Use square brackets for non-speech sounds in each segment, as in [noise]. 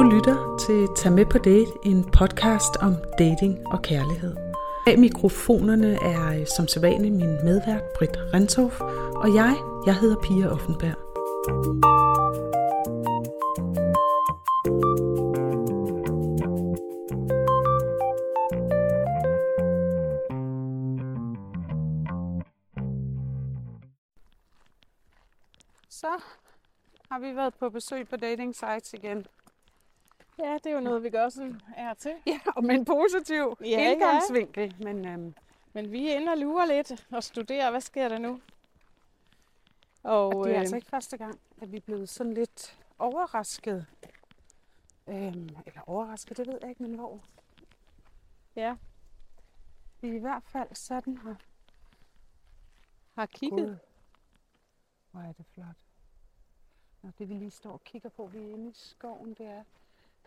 Du lytter til Tag med på date, en podcast om dating og kærlighed. Bag mikrofonerne er øh, som sædvanligt min medvært Britt Rentorf, og jeg, jeg hedder Pia Offenberg. Så har vi været på besøg på dating sites igen. Ja, det er jo noget, vi gør sådan er til. Ja, og med en positiv Ja, indgangsvinkel. Ja. Men øhm, Men vi er inde og lurer lidt og studerer, hvad sker der nu? Og, og det er øh, altså ikke første gang, at vi er blevet sådan lidt overrasket. Øhm, eller overrasket, det ved jeg ikke, men hvor. ja, Vi i hvert fald sådan har har kigget. gået. Hvor er det flot. Nå, det vi lige står og kigger på, vi er inde i skoven, det er,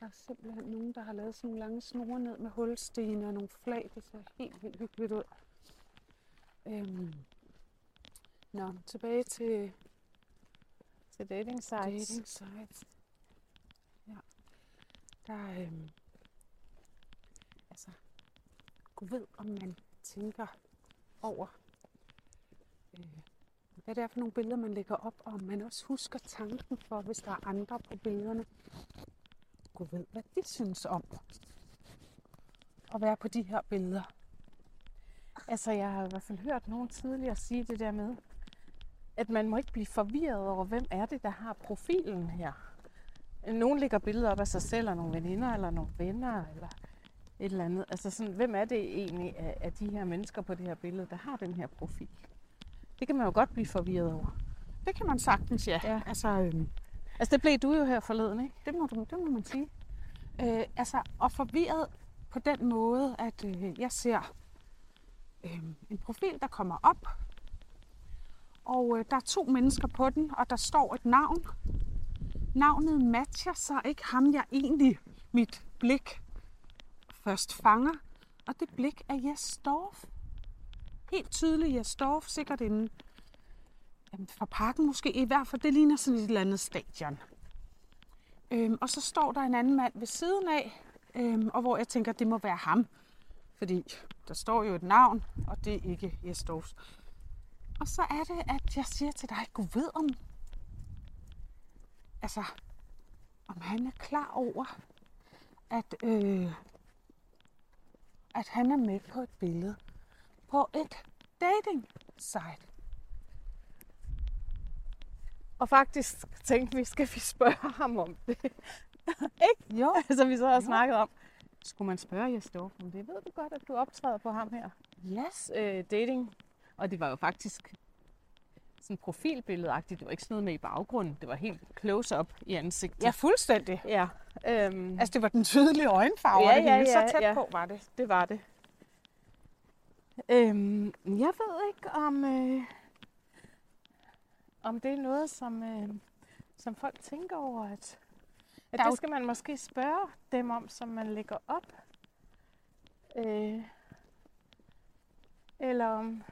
der er simpelthen nogen, der har lavet sådan nogle lange snore ned med hulsten og nogle flag. Det ser helt vildt hyggeligt ud. Øhm. Nå, tilbage til til dating sites. dating sites. Ja. Der er, øhm, altså, Gud ved, om man tænker over, øh, hvad det er for nogle billeder, man lægger op, og om man også husker tanken for, hvis der er andre på billederne. Gud ved, hvad de synes om at være på de her billeder. Altså, jeg har i hvert fald hørt nogen tidligere sige det der med, at man må ikke blive forvirret over, hvem er det, der har profilen her. Nogen lægger billeder op af sig selv, og nogle veninder, eller nogle venner, eller et eller andet. Altså sådan, hvem er det egentlig af, af de her mennesker på det her billede, der har den her profil? Det kan man jo godt blive forvirret over. Det kan man sagtens, ja. Ja. Altså, øhm, Altså, det blev du jo her forleden, ikke? Det må, du, det må man sige. Øh, altså, og forvirret på den måde, at øh, jeg ser øh, en profil, der kommer op, og øh, der er to mennesker på den, og der står et navn. Navnet matcher så ikke ham, jeg egentlig mit blik først fanger, og det blik er Jes Dorf. Helt tydeligt Jes Dorf, sikkert en Jamen, fra parken måske, i hvert fald, det ligner sådan et eller andet stadion. Øhm, og så står der en anden mand ved siden af, øhm, og hvor jeg tænker, det må være ham. Fordi der står jo et navn, og det er ikke Jesdorfs. Og så er det, at jeg siger til dig, Gud ved om, altså, om han er klar over, at, øh, at han er med på et billede på et dating site. Og faktisk tænkte vi, skal vi spørge [laughs] ham om det? [laughs] ikke? Jo, Altså, vi så har Jo. snakket om, skulle man spørge Jes Dorf om det? Ved du godt, at du optræder på ham her? yes. Øh, dating. Og det var jo faktisk sådan profilbilledagtigt. Det var ikke sådan noget med i baggrunden. Det var helt close-up i ansigtet. Ja, fuldstændig. ja. Øhm, Altså, det var den tydelige øjenfarve, Ja, det ja, ja, så tæt ja. på var det. det var det. Øhm, jeg ved ikke, om, øh, om det er noget, som, øh, som folk tænker over, at, at Der er det skal man måske spørge dem om, som man lægger op. Øh, eller om,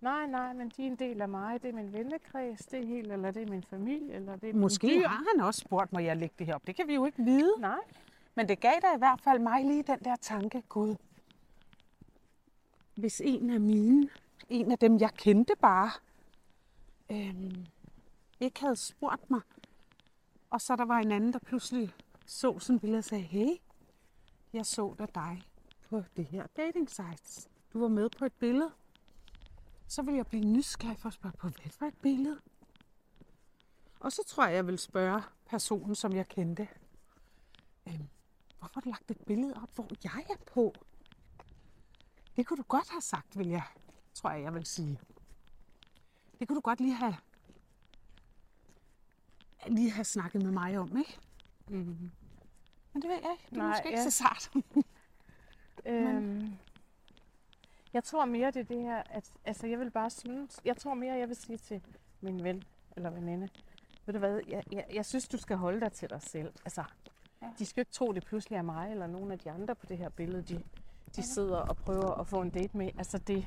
nej, nej, men de er en del af mig, det er min vennekreds, det er helt, eller det er min familie, eller det er min Måske dyr. har han også spurgt, må jeg lægge det her op. Det kan vi jo ikke vide. Nej, Men det gav da i hvert fald mig lige den der tanke, Gud. Hvis en af mine, en af dem jeg kendte bare, øhm, ikke havde spurgt mig, og så der var en anden, der pludselig så sådan et billede og sagde, hey, jeg så da dig på det her dating site. Du var med på et billede. Så vil jeg blive nysgerrig for at spørge på, hvad for et billede? Og så tror jeg, jeg vil spørge personen, som jeg kendte, øhm, hvorfor har du lagt et billede op, hvor jeg er på? Det kunne du godt have sagt, vil jeg, tror jeg, jeg vil sige. Det kunne du godt lige have, lige have snakket med mig om, ikke? mm-hmm. Men det ved jeg ikke. Det er Nej, måske ikke ja. så sart. [laughs] Øhm, jeg tror mere, det er det her, at altså, jeg vil bare synes, jeg tror mere, jeg vil sige til min ven eller veninde, ved du hvad, jeg, jeg, jeg synes, du skal holde dig til dig selv. Altså, Ja. de skal ikke tro, det pludselig er mig eller nogen af de andre på det her billede, de, de sidder og prøver at få en date med. Altså, det,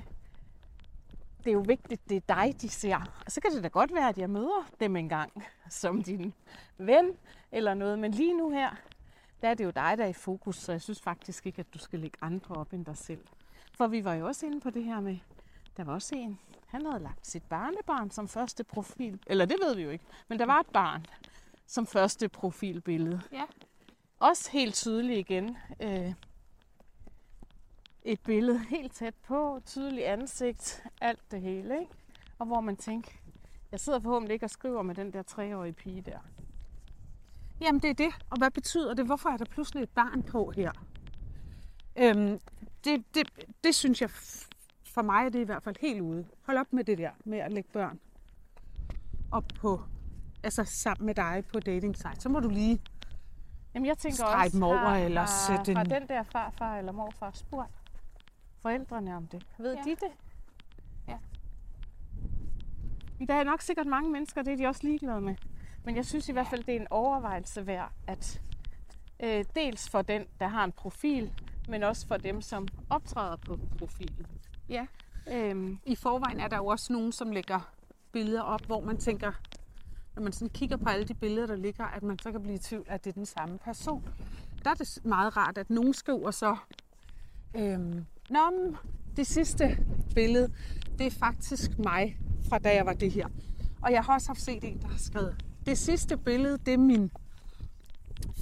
det er jo vigtigt, det er dig, de ser. Og så kan det da godt være, at jeg møder dem engang som din ven eller noget. Men lige nu her, der er det jo dig, der er i fokus, så jeg synes faktisk ikke, at du skal lægge andre op end dig selv. For vi var jo også inde på det her med, der var også en, han havde lagt sit barnebarn som første profil. Eller det ved vi jo ikke, men der var et barn som første profilbillede. Ja. Også helt tydeligt igen. Øh, et billede helt tæt på, tydelig ansigt, alt det hele, ikke? Og hvor man tænker, jeg sidder forhåbentlig ikke og skriver med den der treårige pige der. Jamen det er det. Og hvad betyder det? Hvorfor er der pludselig et barn på her? Øhm, det, det, det synes jeg, for mig er det i hvert fald helt ude. Hold op med det der med at lægge børn op på, altså sammen med dig på dating site. Så må du lige, Jamen jeg tænker Streg også, dem over, har, eller har, sæt en- har den der farfar eller morfar spurgt forældrene om det? Ved Ja. de det? Ja. Der er nok sikkert mange mennesker, det er de også ligeglade med. Men jeg synes i hvert fald, det er en overvejelse værd, at øh, dels for den, der har en profil, men også for dem, som optræder på profilen. ja. Øhm, I forvejen er der jo også nogen, som lægger billeder op, hvor man tænker, når man sådan kigger på alle de billeder, der ligger, at man så kan blive i tvivl, at det er den samme person. Der er det meget rart, at nogen skriver så, øhm, Nå, det sidste billede, det er faktisk mig, fra da jeg var det her. Og jeg har også haft set en, der har skrevet, det sidste billede, det er min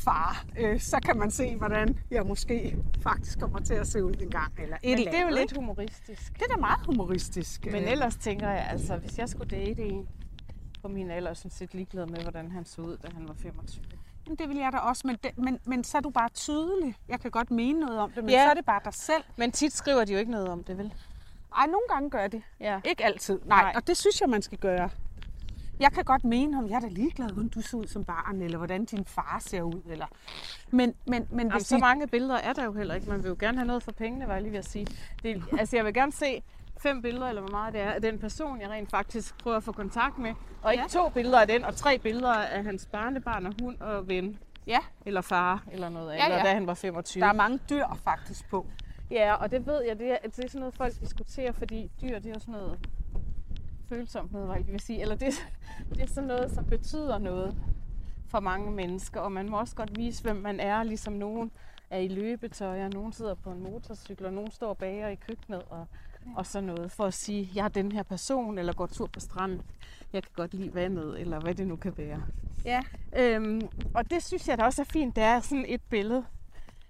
far. Øh, så kan man se, hvordan jeg måske faktisk kommer til at se ud en gang. Eller et men det er jo lidt humoristisk. Det er da meget humoristisk. Men Øh, ellers tænker jeg, altså, hvis jeg skulle date en på min alder, sådan set ligeglad med, hvordan han så ud, da han var 25. Jamen, det vil jeg da også, men, det, men, men så er du bare tydelig. Jeg kan godt mene noget om det, men Ja. så er det bare dig selv. Men tit skriver de jo ikke noget om det, vel? Ej, nogle gange gør det. Ja. Ikke altid. Nej, Nej. og det synes jeg, man skal gøre. Jeg kan godt mene, om jeg er da ligeglad, hvordan du ser ud som barn, eller hvordan din far ser ud. Eller... Men, men, men Jamen, hvis så de... mange billeder er der jo heller ikke. Man vil jo gerne have noget for pengene, var jeg lige ved at sige. Det, [laughs] altså, jeg vil gerne se fem billeder, eller hvor meget det er, af den person, jeg rent faktisk prøver at få kontakt med. Og ikke Ja. to billeder af den, og tre billeder af hans barnebarn og hund og ven. Ja, Eller far, eller noget, Ja, eller ja. da han var 25. der er mange dyr faktisk på. Ja, og det ved jeg, det er, det er sådan noget, folk diskuterer, fordi dyr, det er jo sådan noget følsomt noget, hvad jeg vil sige. Eller det, [laughs] det er sådan noget, som betyder noget for mange mennesker, og man må også godt vise, hvem man er, ligesom nogen er i løbetøj, og nogen sidder på en motorcykel, og nogen står bager i køkkenet, og, og sådan noget, for at sige, jeg er den her person, eller går tur på stranden, jeg kan godt lide vandet, eller hvad det nu kan være. Ja. Øhm, og det synes jeg da også er fint, der er sådan et billede.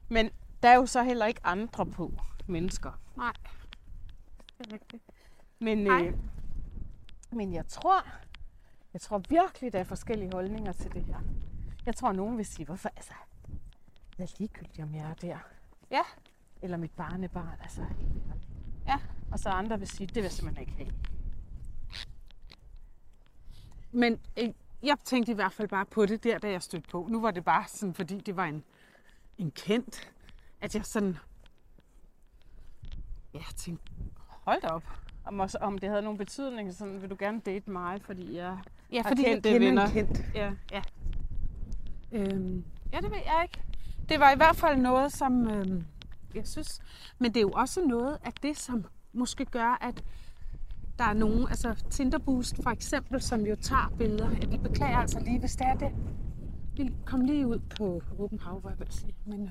Men der er jo så heller ikke andre på mennesker. Nej. Det er rigtigt. Men, Nej. øh, men jeg tror, jeg tror virkelig, der er forskellige holdninger til det her. Jeg tror, nogen vil sige, hvorfor, altså, hvad er ligegyldigt, om jeg er der? Ja. Eller mit barnebarn, altså. Ja. Og så andre vil sige, det vil jeg simpelthen ikke have. Men øh, jeg tænkte i hvert fald bare på det der, da jeg stødte på. Nu var det bare sådan, fordi det var en, en kendt, at jeg sådan... Ja, jeg tænkte, hold da op. Om, også, om det havde nogen betydning, så vil du gerne date mig, fordi jeg... Ja, Har fordi jeg kendte venner. en kendt. Ja, Ja. Øhm, ja, det ved jeg ikke. Det var i hvert fald noget, som øhm, jeg synes... Men det er jo også noget af det, som måske gør, at der er nogen, altså Tinderboost for eksempel, som jo tager billeder. Ja, vi beklager altså lige, hvis det er det. Vi kom lige ud på åben hav, hvad jeg vil sige. Men øh,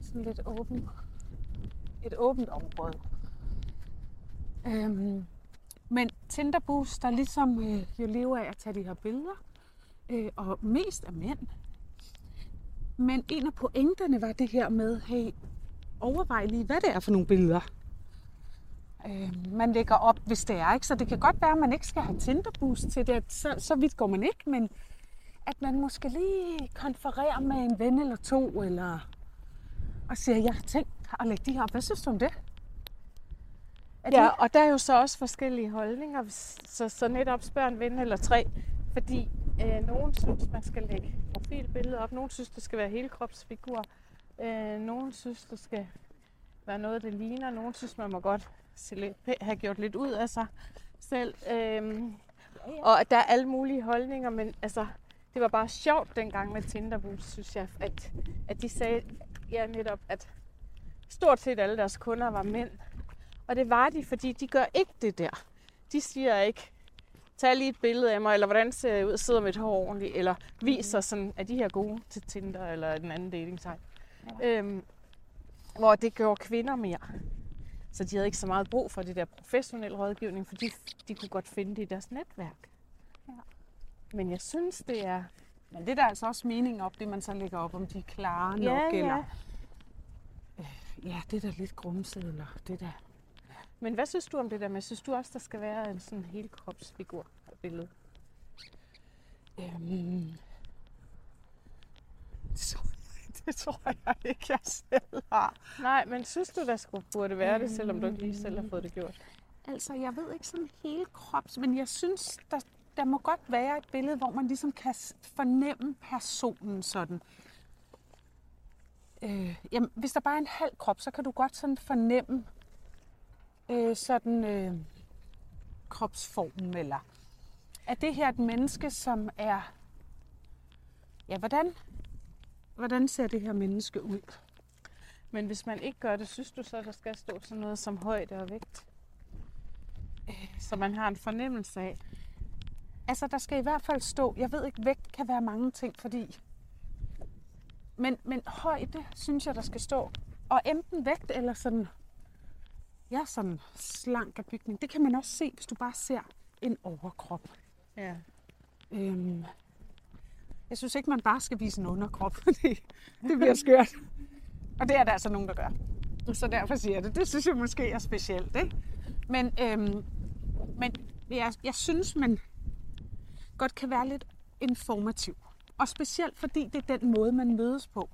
sådan lidt åben, et åbent område. Øhm, men Tinderboost, der ligesom øh, jo lever af at tage de her billeder, øh, og mest af mænd. Men en af pointerne var det her med, hey, overvej lige, hvad det er for nogle billeder. Øh, man lægger op, hvis det er, ikke? Så det kan godt være, at man ikke skal have Tinderboost til det. Så, så vidt går man ikke, men at man måske lige konfererer med en ven eller to, eller og siger, jeg har tænkt at lægge de her op. Hvad synes du om det? Er Ja, det- og der er jo så også forskellige holdninger, så, så netop spørg en ven eller tre, fordi øh, nogen synes, man skal lægge profilbilleder op, nogen synes, det skal være hele kropsfigur, øh, nogen synes, det skal være noget, det ligner, nogen synes, man må godt have gjort lidt ud af sig selv, øh, og at der er alle mulige holdninger, men altså, det var bare sjovt dengang med Tinderboost, synes jeg, at, at de sagde ja, netop, at stort set alle deres kunder var mænd, og det var de, fordi de gør ikke det der. De siger ikke tag lige et billede af mig, eller hvordan ser jeg ud, sidder mit hår ordentligt, eller viser sådan, at de her gode til Tinder eller den anden dating site. Ja. Øhm, hvor det gjorde kvinder mere. Så de havde ikke så meget brug for det der professionelle rådgivning, for de, de kunne godt finde det i deres netværk. Ja. Men jeg synes, det er... Men det er der altså også mening op, det man så lægger op, om de er klare nok, Ja, ja. eller... Øh, ja, det er da lidt grumset, eller det der... Men hvad synes du om det der med? Synes du også, der skal være en sådan hele kropsfigur billede? Øhm, jeg, [laughs] det tror jeg ikke, jeg selv har. Nej, men synes du, der skulle, burde være det, selvom du ikke lige selv har fået det gjort? Altså, jeg ved ikke sådan hele krops, men jeg synes, der, der må godt være et billede, hvor man ligesom kan fornemme personen sådan. Øh, jamen, hvis der bare er en halv krop, så kan du godt sådan fornemme øh, sådan øh, kropsformen, eller er det her et menneske, som er... Ja, hvordan, hvordan ser det her menneske ud? Men hvis man ikke gør det, synes du så, der skal stå sådan noget som højde og vægt? Så man har en fornemmelse af. Altså, der skal i hvert fald stå, jeg ved ikke, vægt kan være mange ting, fordi... Men, men højde, synes jeg, der skal stå. Og enten vægt eller sådan... Ja, sådan slank af bygning. Det kan man også se, hvis du bare ser en overkrop. Ja. Øhm, jeg synes ikke, man bare skal vise en underkrop, [laughs] fordi det bliver skørt. Og det er der altså nogen, der gør. Så derfor siger jeg det. Det synes jeg måske er specielt, ikke? Men, øhm, men jeg, jeg synes, man godt kan være lidt informativ. Og specielt fordi det er den måde, man mødes på.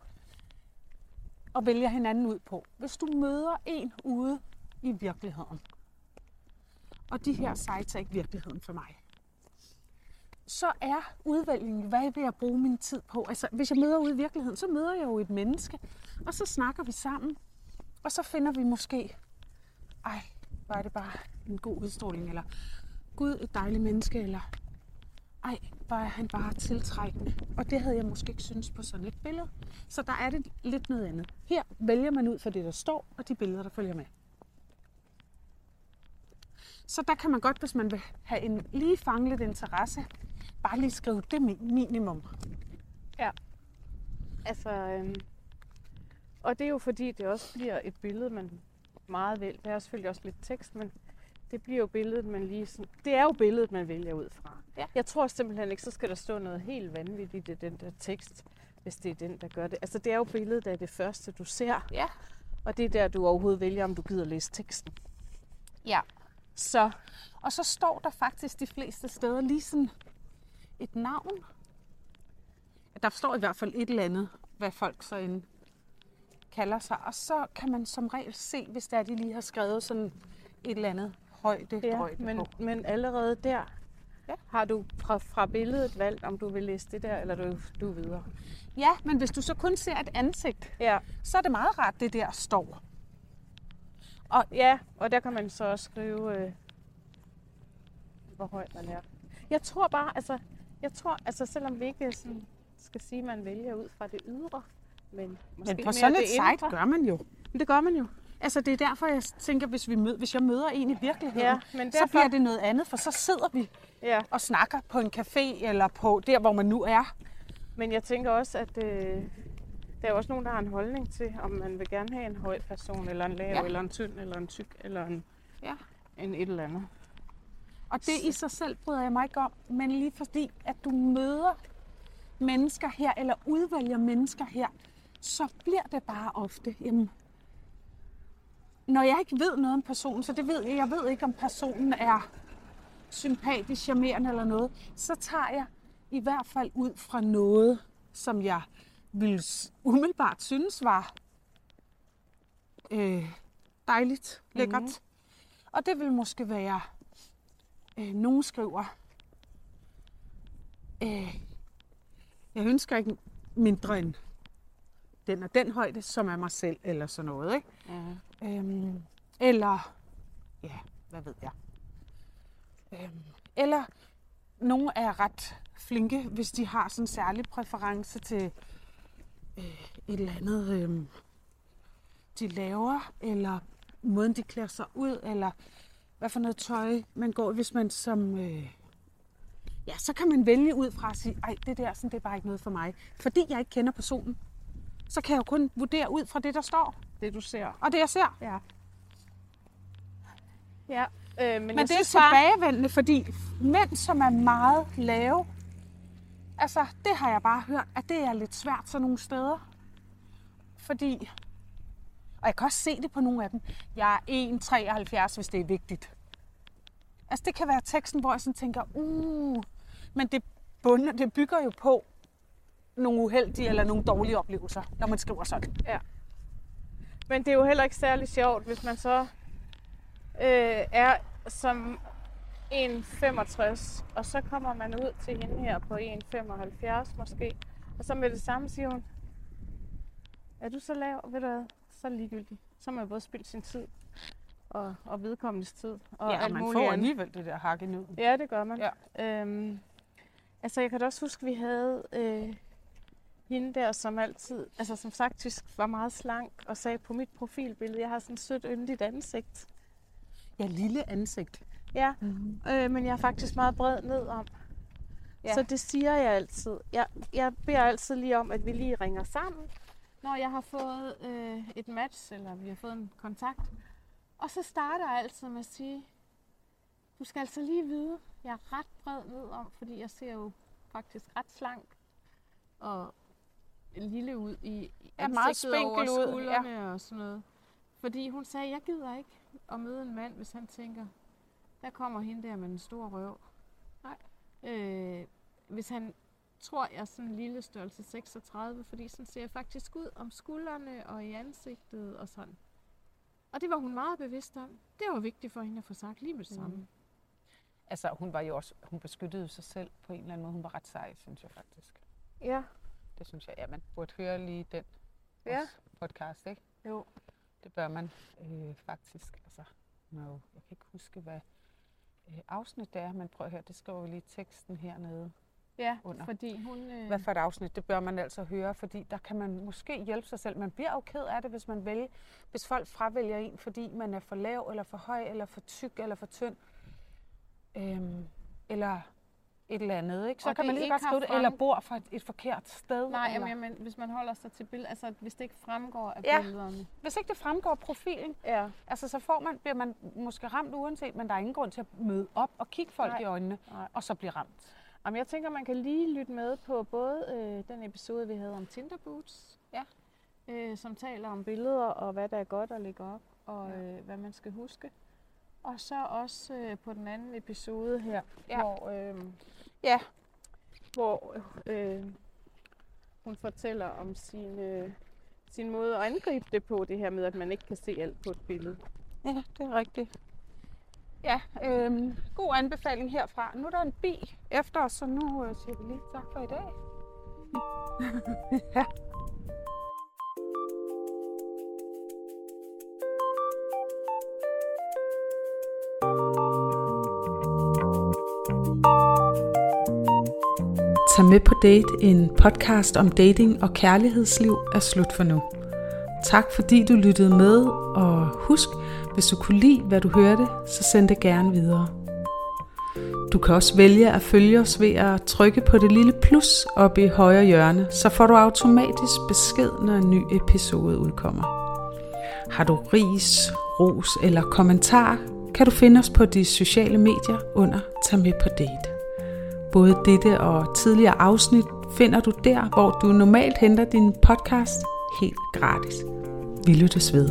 Og vælger hinanden ud på. Hvis du møder en ude i virkeligheden, og de her sites er ikke virkeligheden for mig, så er udvælgningen, hvad vil jeg bruge min tid på? Altså, hvis jeg møder ude i virkeligheden, så møder jeg jo et menneske, og så snakker vi sammen, og så finder vi måske, ej, var det bare en god udstråling, eller gud, et dejligt menneske, eller ej, var han bare tiltrækkende. Og det havde jeg måske ikke synes på sådan et billede. Så der er det lidt noget andet. Her vælger man ud fra det, der står, og de billeder, der følger med. Så der kan man godt, hvis man vil have en lige fanget interesse, bare lige skrive det mi- minimum. Ja. Altså, øhm, og det er jo fordi, det også bliver et billede, man meget vil. Der er selvfølgelig også lidt tekst, men det bliver jo billedet, man lige sådan, det er jo billedet, man vælger ud fra. Ja. Jeg tror simpelthen ikke, så skal der stå noget helt vanvittigt i den der tekst, hvis det er den, der gør det. Altså, det er jo billedet, der er det første, du ser, Ja. og det er der, du overhovedet vælger, om du gider læse teksten. Ja. Så Og så står der faktisk de fleste steder lige sådan et navn. Der står i hvert fald et eller andet, hvad folk så end kalder sig. Og så kan man som regel se, hvis der de lige har skrevet sådan et eller andet højde, Ja, drøjde men, på. men allerede der Ja. har du fra, fra billedet valgt, om du vil læse det der, eller du, du er videre. Ja, men hvis du så kun ser et ansigt, Ja. så er det meget rart, det der står. Og, ja, og der kan man så også skrive, øh, hvor højt man er. Jeg tror bare, altså, jeg tror, altså selvom vi ikke sådan, skal sige, at man vælger ud fra det ydre, men måske Men på mere sådan et site indre. gør man jo. Men det gør man jo. Altså det er derfor, jeg tænker, hvis, vi mød, hvis jeg møder en i virkeligheden, Ja, men så derfor- bliver det noget andet, for så sidder vi Ja, og snakker på en café eller på der, hvor man nu er. men jeg tænker også, at øh, der er også nogen, der har en holdning til, om man vil gerne have en høj person, eller en lav, ja. eller en tynd, eller en tyk, eller en, Ja. en et eller andet. Og det i sig selv bryder jeg mig ikke om, men lige fordi, at du møder mennesker her, eller udvælger mennesker her, så bliver det bare ofte, jamen, når jeg ikke ved noget om personen, så det ved jeg, jeg ved ikke, om personen er sympatisk, charmerende eller noget, så tager jeg i hvert fald ud fra noget, som jeg ville umiddelbart synes var øh, dejligt, lækkert. Mm-hmm. Og det vil måske være, øh, nogen skriver, øh, jeg ønsker ikke mindre end den og den højde, som er mig selv, eller sådan noget. Ikke? Ja. Øhm, eller, ja, hvad ved jeg. Øhm, eller nogle er ret flinke, hvis de har sådan en særlig præference til øh, et eller andet, øh, de laver, eller måden de klæder sig ud, eller hvad for noget tøj man går, hvis man som øh, ja, så kan man vælge ud fra at sige, ej, det der, sådan, det er bare ikke noget for mig. Fordi jeg ikke kender personen, så kan jeg jo kun vurdere ud fra det, der står, Det du ser. og det, jeg ser. Ja. Ja, øh, men, Men jeg det er synes bare, tilbagevendende, fordi mænd, som er meget lave, altså det har jeg bare hørt, at det er lidt svært sådan nogle steder. Fordi, og jeg kan også se det på nogle af dem, jeg er 1,73, hvis det er vigtigt. Altså det kan være teksten, hvor jeg sådan tænker, uh, men det, bunder, det bygger jo på nogle uheldige eller nogle dårlige oplevelser, når man skriver sådan. Ja. Men det er jo heller ikke særlig sjovt, hvis man så øh, er som 1,65, og så kommer man ud til hende her på 1,75 måske, og så med det samme siger hun, er du så lav, ved du hvad, så er det ligegyldigt. Så må jeg både spilde sin tid og, og vedkommendes tid. Og ja, alt man muligt får andet. alligevel det der hak i nøden. Ja, det gør man. Ja. Øhm, altså, jeg kan da også huske, at vi havde øh, hende der, som altid, altså som faktisk var meget slank, og sagde på mit profilbillede, jeg har sådan et sødt, yndigt ansigt. Ja, lille ansigt. Ja, Mm-hmm. øh, men jeg er faktisk meget bred ned om. Ja. Ja. Så det siger jeg altid. Jeg, jeg beder altid lige om, at vi lige ringer sammen, når jeg har fået øh, et match, eller vi har fået en kontakt. Og så starter jeg altid med at sige, du skal altså lige vide, jeg er ret bred ned om, fordi jeg ser jo faktisk ret slank og lille ud i i Ja, meget ansigtet over spinkel ud, ja. skuldrene og sådan noget. Fordi hun sagde, jeg gider ikke at møde en mand, hvis han tænker, der kommer hende der med en stor røv. Nej. Øh, hvis han tror, jeg sådan en lille størrelse 36, fordi sådan ser jeg faktisk ud om skuldrene og i ansigtet og sådan. Og det var hun meget bevidst om. Det var vigtigt for hende at få sagt lige med det samme. Mm. Altså, hun var jo også, hun beskyttede sig selv på en eller anden måde. Hun var ret sej, synes jeg faktisk. Ja. Det synes jeg, ja, man burde høre lige den Ja. podcast, ikke? Jo. Det bør man øh, faktisk. Altså, no, jeg kan ikke huske, hvad øh, afsnit det er, men prøv at høre, det skriver vi lige teksten hernede. Ja, Under. fordi hun... Øh, Hvad for et afsnit, det bør man altså høre, fordi der kan man måske hjælpe sig selv. Man bliver jo ked af det, hvis man vælger, hvis folk fravælger en, fordi man er for lav, eller for høj, eller for tyk, eller for tynd. Øhm, eller et eller andet, ikke? Så Og kan man lige godt skrive det, frem- eller bor fra et, et forkert sted. Nej, eller, jamen, men hvis man holder sig til billeder, altså hvis det ikke fremgår af Ja. billederne. Hvis ikke det fremgår af profilen, Ja. altså, så får man, bliver man måske ramt uanset, men der er ingen grund til at møde op og kigge folk Nej. i øjnene, Nej. og så blive ramt. Jamen, jeg tænker, man kan lige lytte med på både øh, den episode, vi havde om Tinder Boots, Ja. øh, som taler om billeder og hvad der er godt at lægge op, og Ja. øh, hvad man skal huske. Og så også øh, på den anden episode her, Ja. hvor, øh, Ja. hvor øh, hun fortæller om sin, øh, sin måde at angribe det på, det her med, at man ikke kan se alt på et billede. Ja, det er rigtigt. Ja, øhm, god anbefaling herfra. Nu er der en bi efter os, så nu øh, siger vi lige tak for i dag. [laughs] ja. Tag med på date, en podcast om dating og kærlighedsliv er slut for nu. Tak fordi du lyttede med, og husk, hvis du kunne lide, hvad du hørte, så send det gerne videre. Du kan også vælge at følge os ved at trykke på det lille plus oppe i højre hjørne, så får du automatisk besked, når en ny episode udkommer. Har du ris, ros eller kommentar, kan du finde os på de sociale medier under Tag med på date. Både dette og tidligere afsnit finder du der, hvor du normalt henter din podcast helt gratis. Vi lyttes ved.